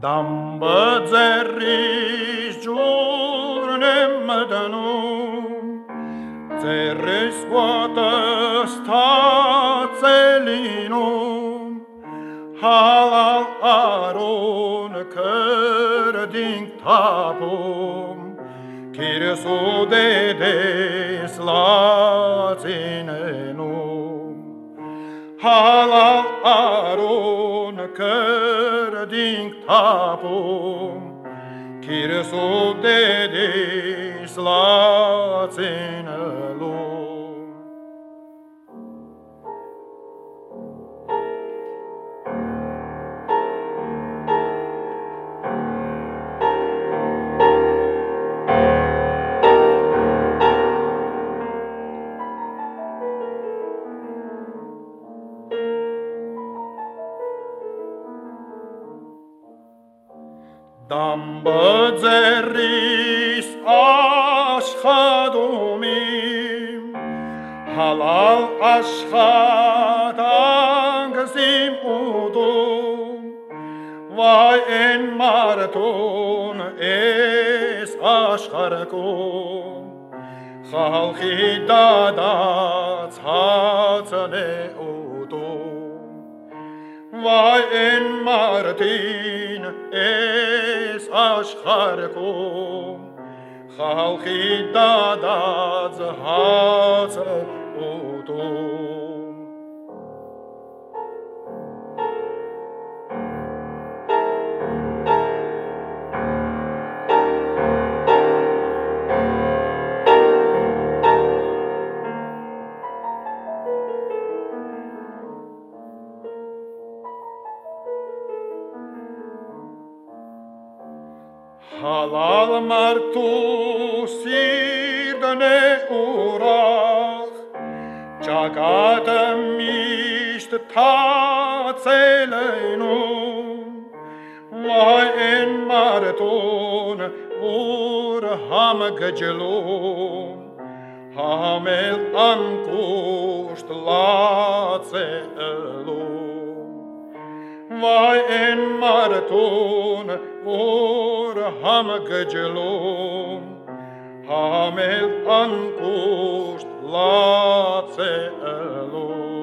Dambățării giurnem dănu, Țări scoată stațelinu, Halal aron cărdin tapum, Kirsu de deslaține hala Aron kerding tapum kirso dedis de slaciner დამბაძერის აცხადომი ჰალალ აცხადან გზიმ უდო ვაი ენ მარტონ ეს აშხარკო ხალხი დადა ცაცნეო Vai in Martin es ascharko Khalkhi dadaz hatsa Halal martu martusi döne urah Cagatem işte tazeleynu Vay en martun vur ham gıclum Hamel an kuşt la Vai en enmaratun ur hamgëgjëllum Hamel ankust lace elum